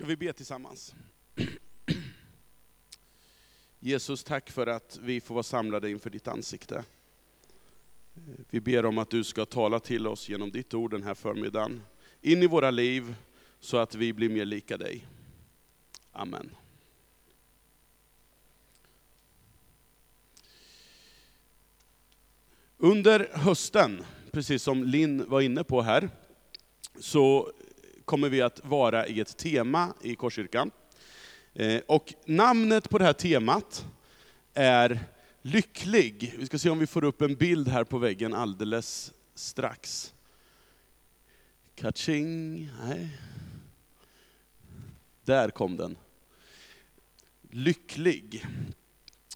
Ska vi be tillsammans? Jesus, tack för att vi får vara samlade inför ditt ansikte. Vi ber om att du ska tala till oss genom ditt ord den här förmiddagen, in i våra liv, så att vi blir mer lika dig. Amen. Under hösten, precis som Linn var inne på här, så kommer vi att vara i ett tema i Korskyrkan. Eh, och namnet på det här temat är Lycklig. Vi ska se om vi får upp en bild här på väggen alldeles strax. Kaching, nej. Där kom den. Lycklig.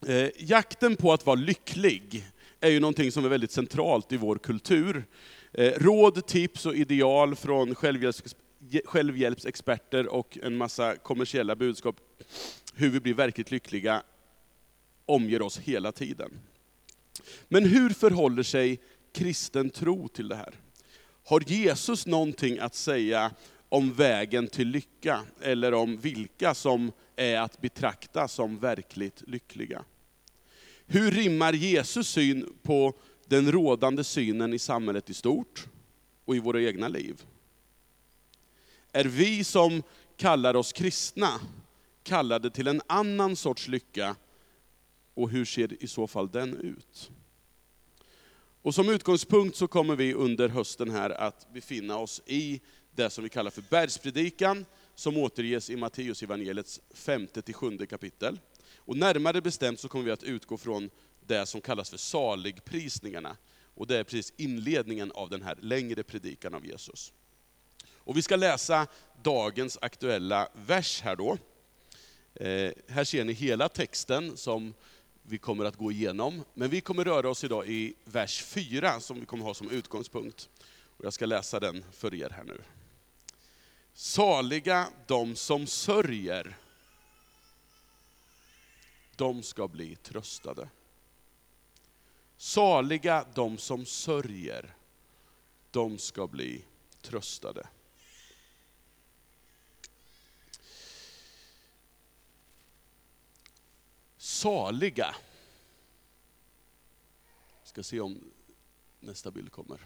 Eh, jakten på att vara lycklig är ju någonting som är väldigt centralt i vår kultur. Eh, råd, tips och ideal från självhjälps självhjälpsexperter och en massa kommersiella budskap, hur vi blir verkligt lyckliga, omger oss hela tiden. Men hur förhåller sig kristen tro till det här? Har Jesus någonting att säga om vägen till lycka, eller om vilka som är att betrakta som verkligt lyckliga? Hur rimmar Jesus syn på den rådande synen i samhället i stort och i våra egna liv? Är vi som kallar oss kristna kallade till en annan sorts lycka, och hur ser i så fall den ut? Och som utgångspunkt så kommer vi under hösten här att befinna oss i det som vi kallar för bergspredikan, som återges i Matteus evangeliets femte till sjunde kapitel. Och närmare bestämt så kommer vi att utgå från det som kallas för saligprisningarna. Och det är precis inledningen av den här längre predikan av Jesus. Och vi ska läsa dagens aktuella vers här då. Eh, här ser ni hela texten som vi kommer att gå igenom. Men vi kommer röra oss idag i vers 4 som vi kommer ha som utgångspunkt. Och jag ska läsa den för er här nu. Saliga de som sörjer, de ska bli tröstade. Saliga de som sörjer, de ska bli tröstade. Saliga. Ska se om nästa bild kommer.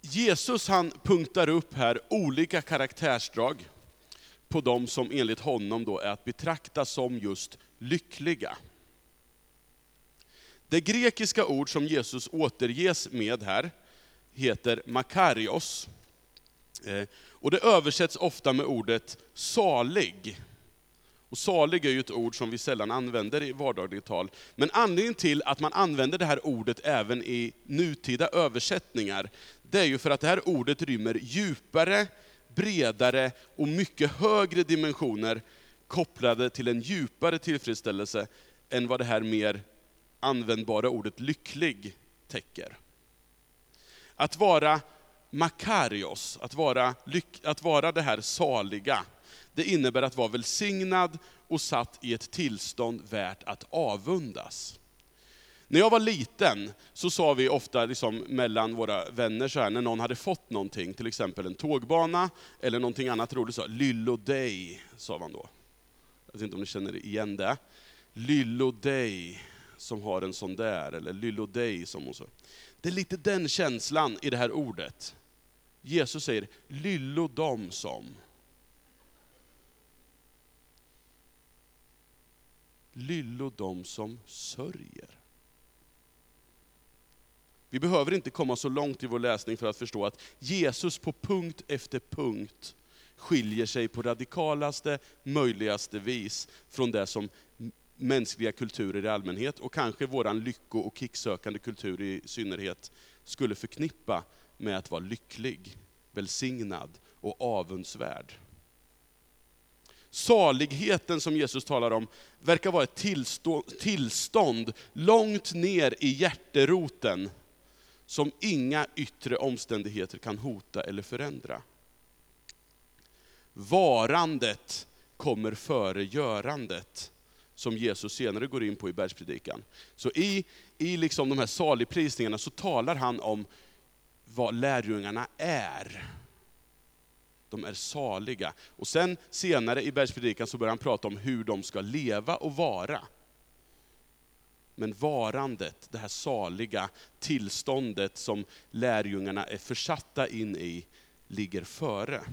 Jesus han punktar upp här olika karaktärsdrag på de som enligt honom då är att betrakta som just lyckliga. Det grekiska ord som Jesus återges med här heter makarios. Eh, och det översätts ofta med ordet salig. Och salig är ju ett ord som vi sällan använder i vardagligt tal. Men anledningen till att man använder det här ordet även i nutida översättningar, det är ju för att det här ordet rymmer djupare, bredare och mycket högre dimensioner kopplade till en djupare tillfredsställelse än vad det här mer användbara ordet lycklig täcker. Att vara makarios, att vara, att vara det här saliga, det innebär att vara välsignad och satt i ett tillstånd värt att avundas. När jag var liten så sa vi ofta liksom mellan våra vänner, så här, när någon hade fått någonting, till exempel en tågbana eller någonting annat roligt, så Lyllo dig, sa man då. Jag vet inte om ni känner igen det. Lyllo dig som har en sån där, eller Lyllo dig som hon sa. Det är lite den känslan i det här ordet. Jesus säger, lyllo dem som. Lyllo dem som sörjer. Vi behöver inte komma så långt i vår läsning för att förstå att Jesus på punkt efter punkt skiljer sig på radikalaste, möjligaste vis från det som mänskliga kulturer i allmänhet, och kanske vår lycko och kicksökande kultur i synnerhet, skulle förknippa med att vara lycklig, välsignad och avundsvärd. Saligheten som Jesus talar om verkar vara ett tillstånd långt ner i hjärteroten, som inga yttre omständigheter kan hota eller förändra. Varandet kommer före görandet, som Jesus senare går in på i bergspredikan. Så i, i liksom de här saligprisningarna så talar han om vad lärjungarna är de är saliga. Och sen senare i bergspredikan så börjar han prata om hur de ska leva och vara. Men varandet, det här saliga tillståndet som lärjungarna är försatta in i, ligger före.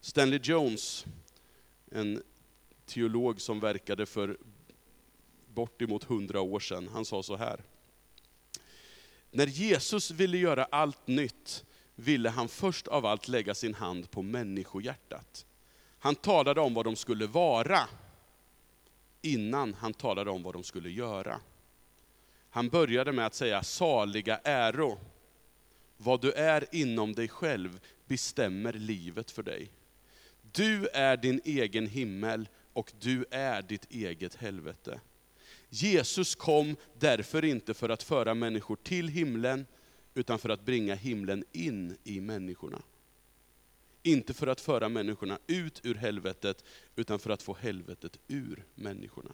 Stanley Jones, en teolog som verkade för bortemot hundra år sedan, han sa så här. När Jesus ville göra allt nytt ville han först av allt lägga sin hand på människohjärtat. Han talade om vad de skulle vara, innan han talade om vad de skulle göra. Han började med att säga saliga äro. Vad du är inom dig själv bestämmer livet för dig. Du är din egen himmel och du är ditt eget helvete. Jesus kom därför inte för att föra människor till himlen, utan för att bringa himlen in i människorna. Inte för att föra människorna ut ur helvetet, utan för att få helvetet ur människorna.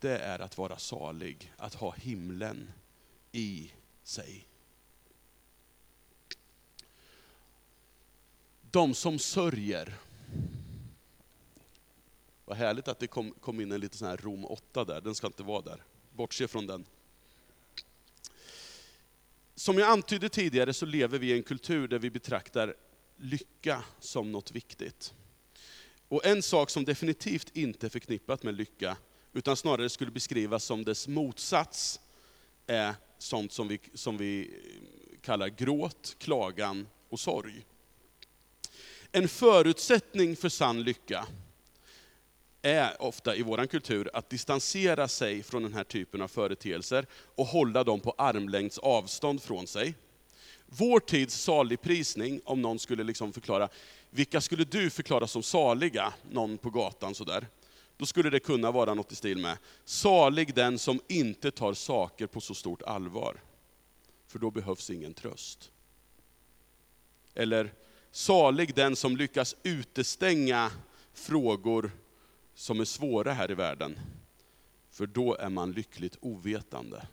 Det är att vara salig, att ha himlen i sig. De som sörjer. Vad härligt att det kom, kom in en liten sån här Rom 8 där, den ska inte vara där. Bortse från den. Som jag antydde tidigare så lever vi i en kultur där vi betraktar lycka som något viktigt. Och en sak som definitivt inte är förknippat med lycka, utan snarare skulle beskrivas som dess motsats, är sånt som vi, som vi kallar gråt, klagan och sorg. En förutsättning för sann lycka är ofta i vår kultur att distansera sig från den här typen av företeelser och hålla dem på armlängds avstånd från sig. Vår tids saligprisning, om någon skulle liksom förklara, vilka skulle du förklara som saliga? Någon på gatan sådär. Då skulle det kunna vara något i stil med, salig den som inte tar saker på så stort allvar. För då behövs ingen tröst. Eller, salig den som lyckas utestänga frågor som är svåra här i världen. För då är man lyckligt ovetande.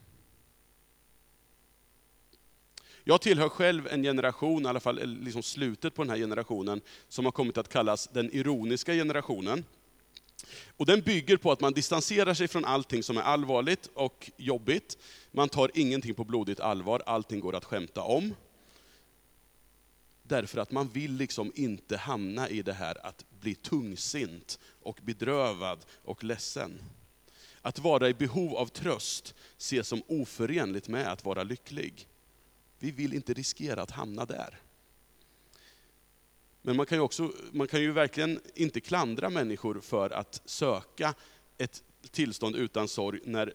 Jag tillhör själv en generation, i alla fall eh, liksom slutet på den här generationen, som har kommit att kallas den ironiska generationen. Och den bygger på att man distanserar sig från allting som är allvarligt och jobbigt. Man tar ingenting på blodigt allvar, allting går att skämta om. Därför att man vill liksom inte hamna i det här att bli tungsint och bedrövad och ledsen. Att vara i behov av tröst ses som oförenligt med att vara lycklig. Vi vill inte riskera att hamna där. Men man kan ju, också, man kan ju verkligen inte klandra människor för att söka ett tillstånd utan sorg, när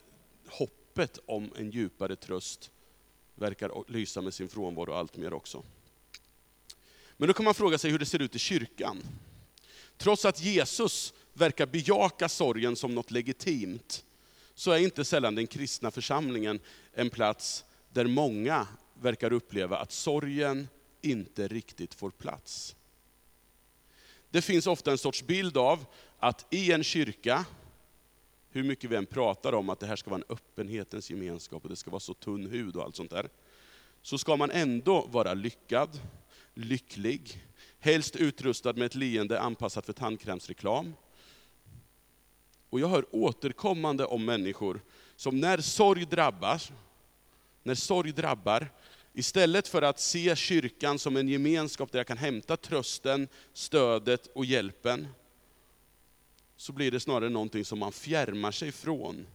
hoppet om en djupare tröst verkar lysa med sin frånvaro allt mer också. Men då kan man fråga sig hur det ser ut i kyrkan. Trots att Jesus verkar bejaka sorgen som något legitimt, så är inte sällan den kristna församlingen en plats där många verkar uppleva att sorgen inte riktigt får plats. Det finns ofta en sorts bild av att i en kyrka, hur mycket vi än pratar om att det här ska vara en öppenhetens gemenskap och det ska vara så tunn hud och allt sånt där, så ska man ändå vara lyckad, lycklig, helst utrustad med ett leende anpassat för tandkrämsreklam. Och jag hör återkommande om människor som när sorg drabbar, när sorg drabbar, istället för att se kyrkan som en gemenskap där jag kan hämta trösten, stödet och hjälpen, så blir det snarare någonting som man fjärmar sig från.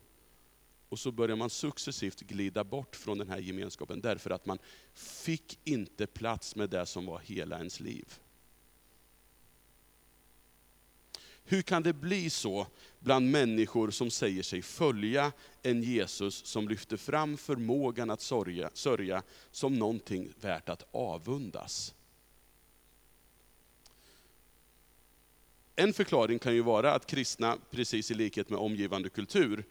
Och så börjar man successivt glida bort från den här gemenskapen, därför att man fick inte plats med det som var hela ens liv. Hur kan det bli så bland människor som säger sig följa en Jesus som lyfter fram förmågan att sörja, sörja som någonting värt att avundas? En förklaring kan ju vara att kristna, precis i likhet med omgivande kultur,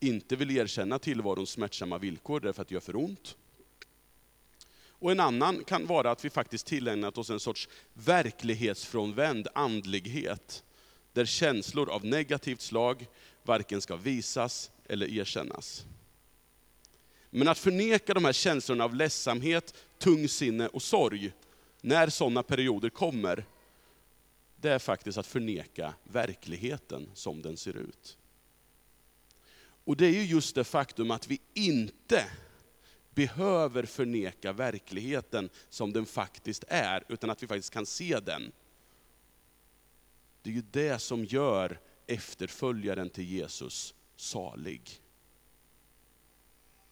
inte vill erkänna tillvarons smärtsamma villkor därför att det gör för ont. Och en annan kan vara att vi faktiskt tillägnat oss en sorts verklighetsfrånvänd andlighet, där känslor av negativt slag varken ska visas eller erkännas. Men att förneka de här känslorna av ledsamhet, tungsinne och sorg, när sådana perioder kommer, det är faktiskt att förneka verkligheten som den ser ut. Och det är ju just det faktum att vi inte behöver förneka verkligheten som den faktiskt är, utan att vi faktiskt kan se den. Det är ju det som gör efterföljaren till Jesus salig.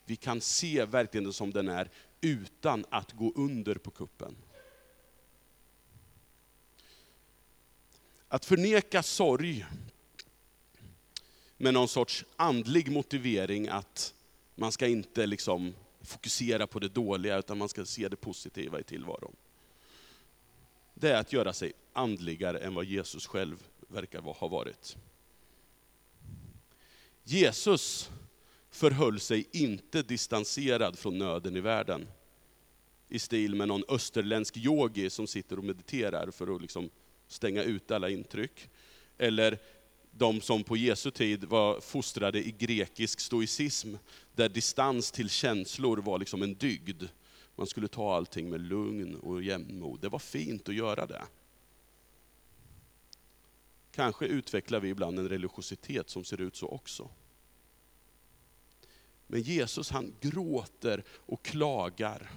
Vi kan se verkligheten som den är utan att gå under på kuppen. Att förneka sorg med någon sorts andlig motivering att man ska inte liksom fokusera på det dåliga, utan man ska se det positiva i tillvaron. Det är att göra sig andligare än vad Jesus själv verkar ha varit. Jesus förhöll sig inte distanserad från nöden i världen. I stil med någon österländsk yogi som sitter och mediterar för att liksom stänga ut alla intryck. Eller de som på Jesu tid var fostrade i grekisk stoicism, där distans till känslor var liksom en dygd. Man skulle ta allting med lugn och jämnmod. Det var fint att göra det. Kanske utvecklar vi ibland en religiositet som ser ut så också. Men Jesus han gråter och klagar.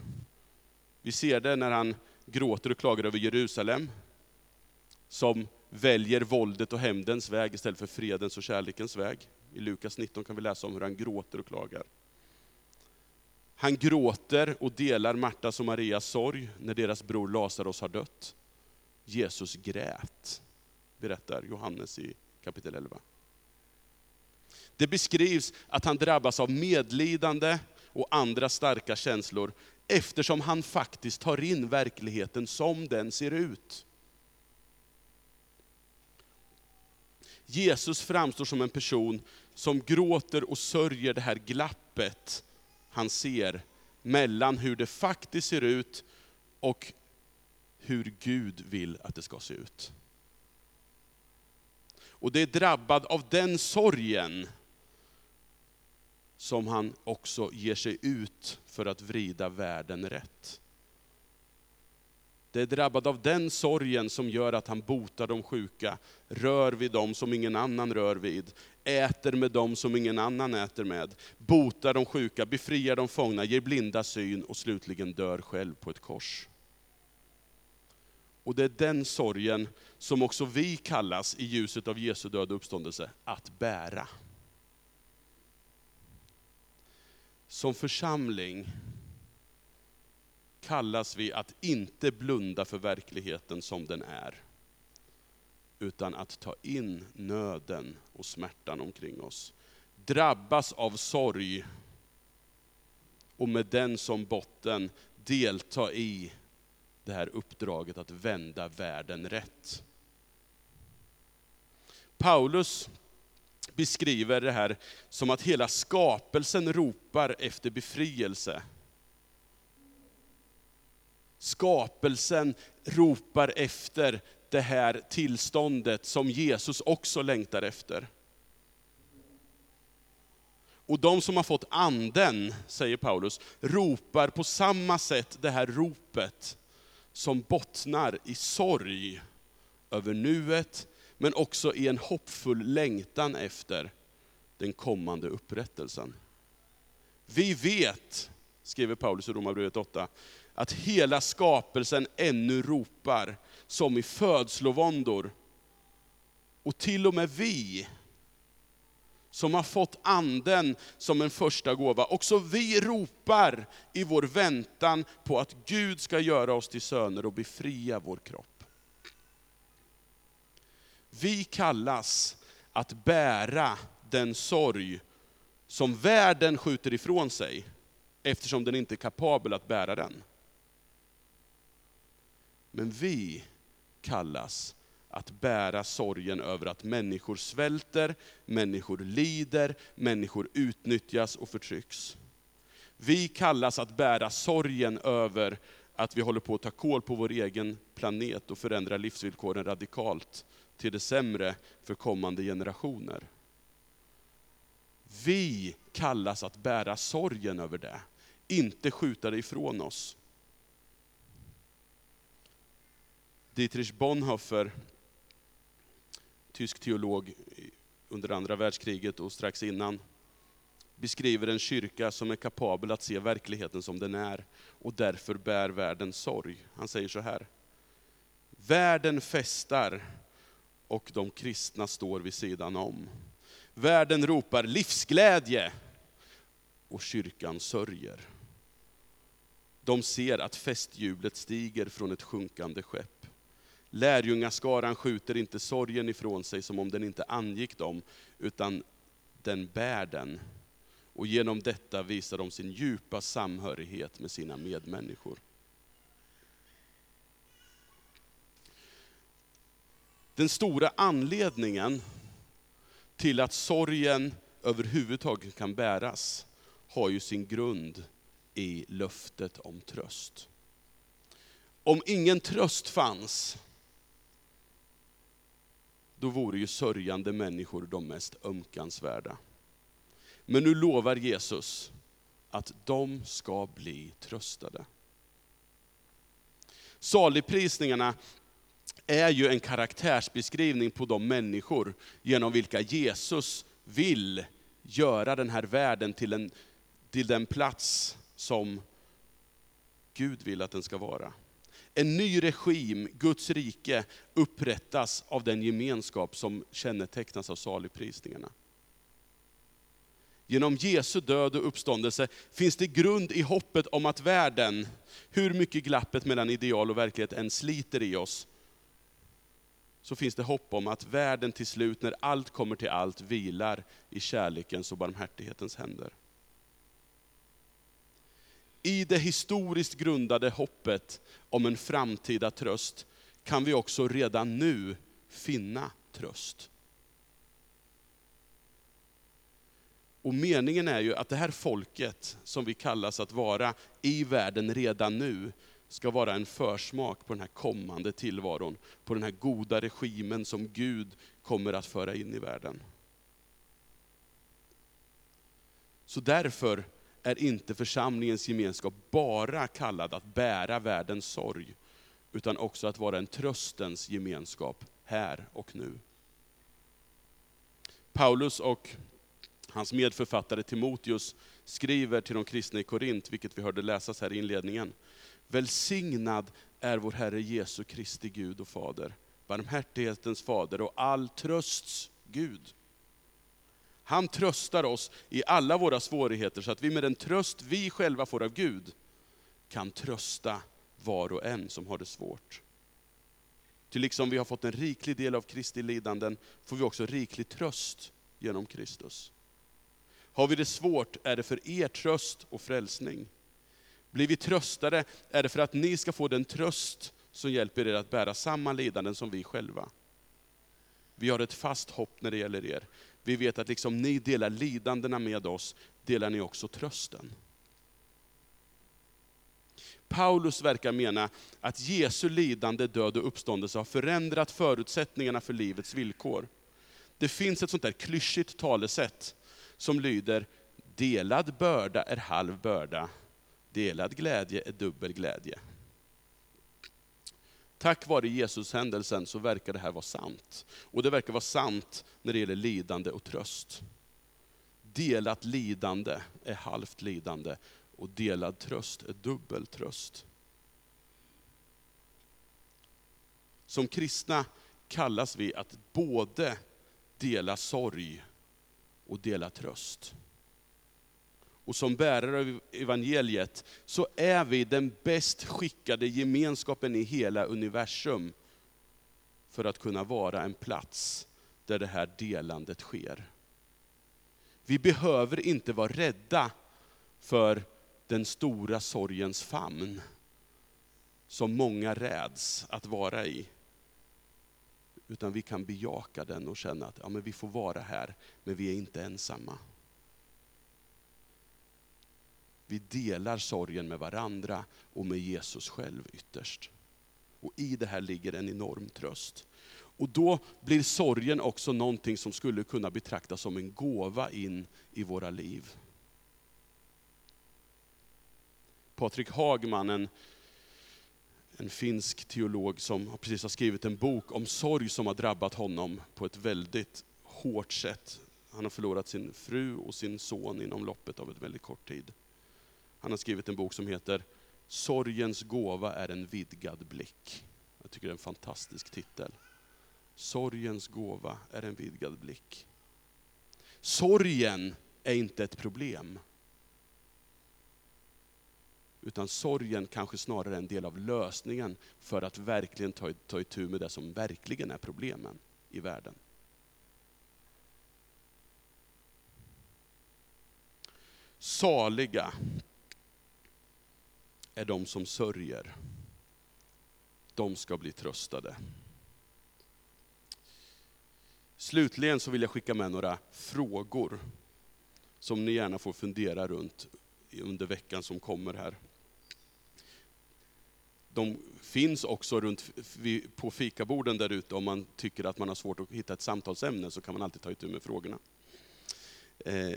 Vi ser det när han gråter och klagar över Jerusalem, som väljer våldet och hämndens väg istället för fredens och kärlekens väg. I Lukas 19 kan vi läsa om hur han gråter och klagar. Han gråter och delar Martas och Marias sorg när deras bror Lazarus har dött. Jesus grät, berättar Johannes i kapitel 11. Det beskrivs att han drabbas av medlidande och andra starka känslor, eftersom han faktiskt tar in verkligheten som den ser ut. Jesus framstår som en person som gråter och sörjer det här glappet han ser mellan hur det faktiskt ser ut och hur Gud vill att det ska se ut. Och det är drabbad av den sorgen som han också ger sig ut för att vrida världen rätt. Det är drabbad av den sorgen som gör att han botar de sjuka, rör vid dem som ingen annan rör vid, äter med dem som ingen annan äter med, botar de sjuka, befriar de fångna, ger blinda syn och slutligen dör själv på ett kors. Och det är den sorgen som också vi kallas i ljuset av Jesu död och uppståndelse, att bära. Som församling kallas vi att inte blunda för verkligheten som den är, utan att ta in nöden och smärtan omkring oss. Drabbas av sorg och med den som botten delta i det här uppdraget att vända världen rätt. Paulus beskriver det här som att hela skapelsen ropar efter befrielse. Skapelsen ropar efter det här tillståndet som Jesus också längtar efter. Och de som har fått anden, säger Paulus, ropar på samma sätt det här ropet som bottnar i sorg över nuet, men också i en hoppfull längtan efter den kommande upprättelsen. Vi vet, skriver Paulus i Romarbrevet 8, att hela skapelsen ännu ropar, som i födslovåndor. Och till och med vi, som har fått anden som en första gåva, också vi ropar i vår väntan på att Gud ska göra oss till söner och befria vår kropp. Vi kallas att bära den sorg som världen skjuter ifrån sig, eftersom den inte är kapabel att bära den. Men vi kallas att bära sorgen över att människor svälter, människor lider, människor utnyttjas och förtrycks. Vi kallas att bära sorgen över att vi håller på att ta kål på vår egen planet och förändra livsvillkoren radikalt till det sämre för kommande generationer. Vi kallas att bära sorgen över det, inte skjuta det ifrån oss. Dietrich Bonhoeffer, tysk teolog under andra världskriget och strax innan, beskriver en kyrka som är kapabel att se verkligheten som den är och därför bär världen sorg. Han säger så här. Världen festar och de kristna står vid sidan om. Världen ropar livsglädje och kyrkan sörjer. De ser att festjublet stiger från ett sjunkande skepp. Lärjungaskaran skjuter inte sorgen ifrån sig som om den inte angick dem, utan den bär den. Och genom detta visar de sin djupa samhörighet med sina medmänniskor. Den stora anledningen till att sorgen överhuvudtaget kan bäras har ju sin grund i löftet om tröst. Om ingen tröst fanns, då vore ju sörjande människor de mest ömkansvärda. Men nu lovar Jesus att de ska bli tröstade. Saligprisningarna är ju en karaktärsbeskrivning på de människor genom vilka Jesus vill göra den här världen till, en, till den plats som Gud vill att den ska vara. En ny regim, Guds rike, upprättas av den gemenskap som kännetecknas av saligprisningarna. Genom Jesu död och uppståndelse finns det grund i hoppet om att världen, hur mycket glappet mellan ideal och verklighet än sliter i oss, så finns det hopp om att världen till slut, när allt kommer till allt, vilar i kärlekens och barmhärtighetens händer. I det historiskt grundade hoppet om en framtida tröst kan vi också redan nu finna tröst. Och meningen är ju att det här folket, som vi kallas att vara i världen redan nu, ska vara en försmak på den här kommande tillvaron, på den här goda regimen som Gud kommer att föra in i världen. Så därför är inte församlingens gemenskap bara kallad att bära världens sorg, utan också att vara en tröstens gemenskap här och nu. Paulus och hans medförfattare Timoteus skriver till de kristna i Korint, vilket vi hörde läsas här i inledningen. Välsignad är vår Herre Jesu Kristi Gud och Fader, barmhärtighetens Fader och all trösts Gud. Han tröstar oss i alla våra svårigheter så att vi med den tröst vi själva får av Gud kan trösta var och en som har det svårt. Till liksom vi har fått en riklig del av Kristi lidanden får vi också riklig tröst genom Kristus. Har vi det svårt är det för er tröst och frälsning. Blir vi tröstade är det för att ni ska få den tröst som hjälper er att bära samma lidanden som vi själva. Vi har ett fast hopp när det gäller er. Vi vet att liksom ni delar lidandena med oss, delar ni också trösten. Paulus verkar mena att Jesu lidande, död och uppståndelse har förändrat förutsättningarna för livets villkor. Det finns ett sånt där klyschigt talesätt som lyder, delad börda är halv börda, delad glädje är dubbel glädje. Tack vare Jesus-händelsen så verkar det här vara sant. Och det verkar vara sant när det gäller lidande och tröst. Delat lidande är halvt lidande och delad tröst är dubbel tröst. Som kristna kallas vi att både dela sorg och dela tröst. Och som bärare av evangeliet så är vi den bäst skickade gemenskapen i hela universum för att kunna vara en plats där det här delandet sker. Vi behöver inte vara rädda för den stora sorgens famn som många räds att vara i. Utan vi kan bejaka den och känna att ja, men vi får vara här, men vi är inte ensamma. Vi delar sorgen med varandra och med Jesus själv ytterst. Och i det här ligger en enorm tröst. Och då blir sorgen också någonting som skulle kunna betraktas som en gåva in i våra liv. Patrik Hagman, en, en finsk teolog som precis har skrivit en bok om sorg som har drabbat honom på ett väldigt hårt sätt. Han har förlorat sin fru och sin son inom loppet av en väldigt kort tid. Han har skrivit en bok som heter Sorgens gåva är en vidgad blick. Jag tycker det är en fantastisk titel. Sorgens gåva är en vidgad blick. Sorgen är inte ett problem. Utan sorgen kanske snarare är en del av lösningen för att verkligen ta, ta itu med det som verkligen är problemen i världen. Saliga är de som sörjer. De ska bli tröstade. Slutligen så vill jag skicka med några frågor som ni gärna får fundera runt under veckan som kommer här. De finns också runt på fikaborden där ute. Om man tycker att man har svårt att hitta ett samtalsämne så kan man alltid ta itu med frågorna. Eh,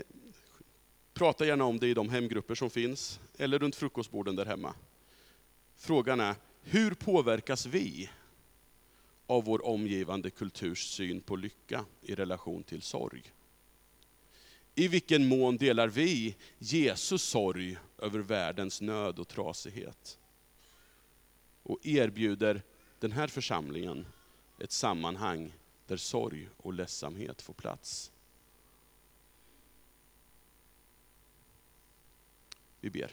Prata gärna om det i de hemgrupper som finns, eller runt frukostborden där hemma. Frågan är, hur påverkas vi av vår omgivande kulturs syn på lycka i relation till sorg? I vilken mån delar vi Jesus sorg över världens nöd och trasighet? Och erbjuder den här församlingen ett sammanhang där sorg och ledsamhet får plats. Vi ber.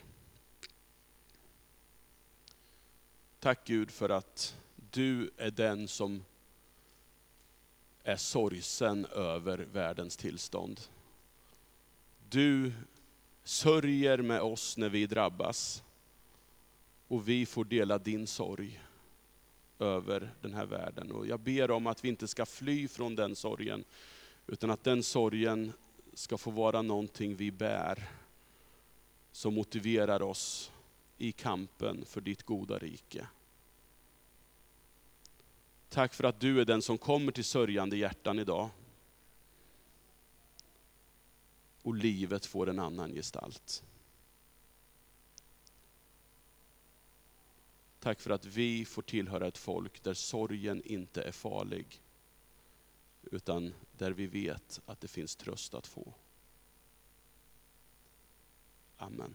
Tack Gud för att du är den som är sorgsen över världens tillstånd. Du sörjer med oss när vi drabbas. Och vi får dela din sorg över den här världen. Och jag ber om att vi inte ska fly från den sorgen, utan att den sorgen ska få vara någonting vi bär, som motiverar oss i kampen för ditt goda rike. Tack för att du är den som kommer till sörjande hjärtan idag. Och livet får en annan gestalt. Tack för att vi får tillhöra ett folk där sorgen inte är farlig, utan där vi vet att det finns tröst att få. Amen.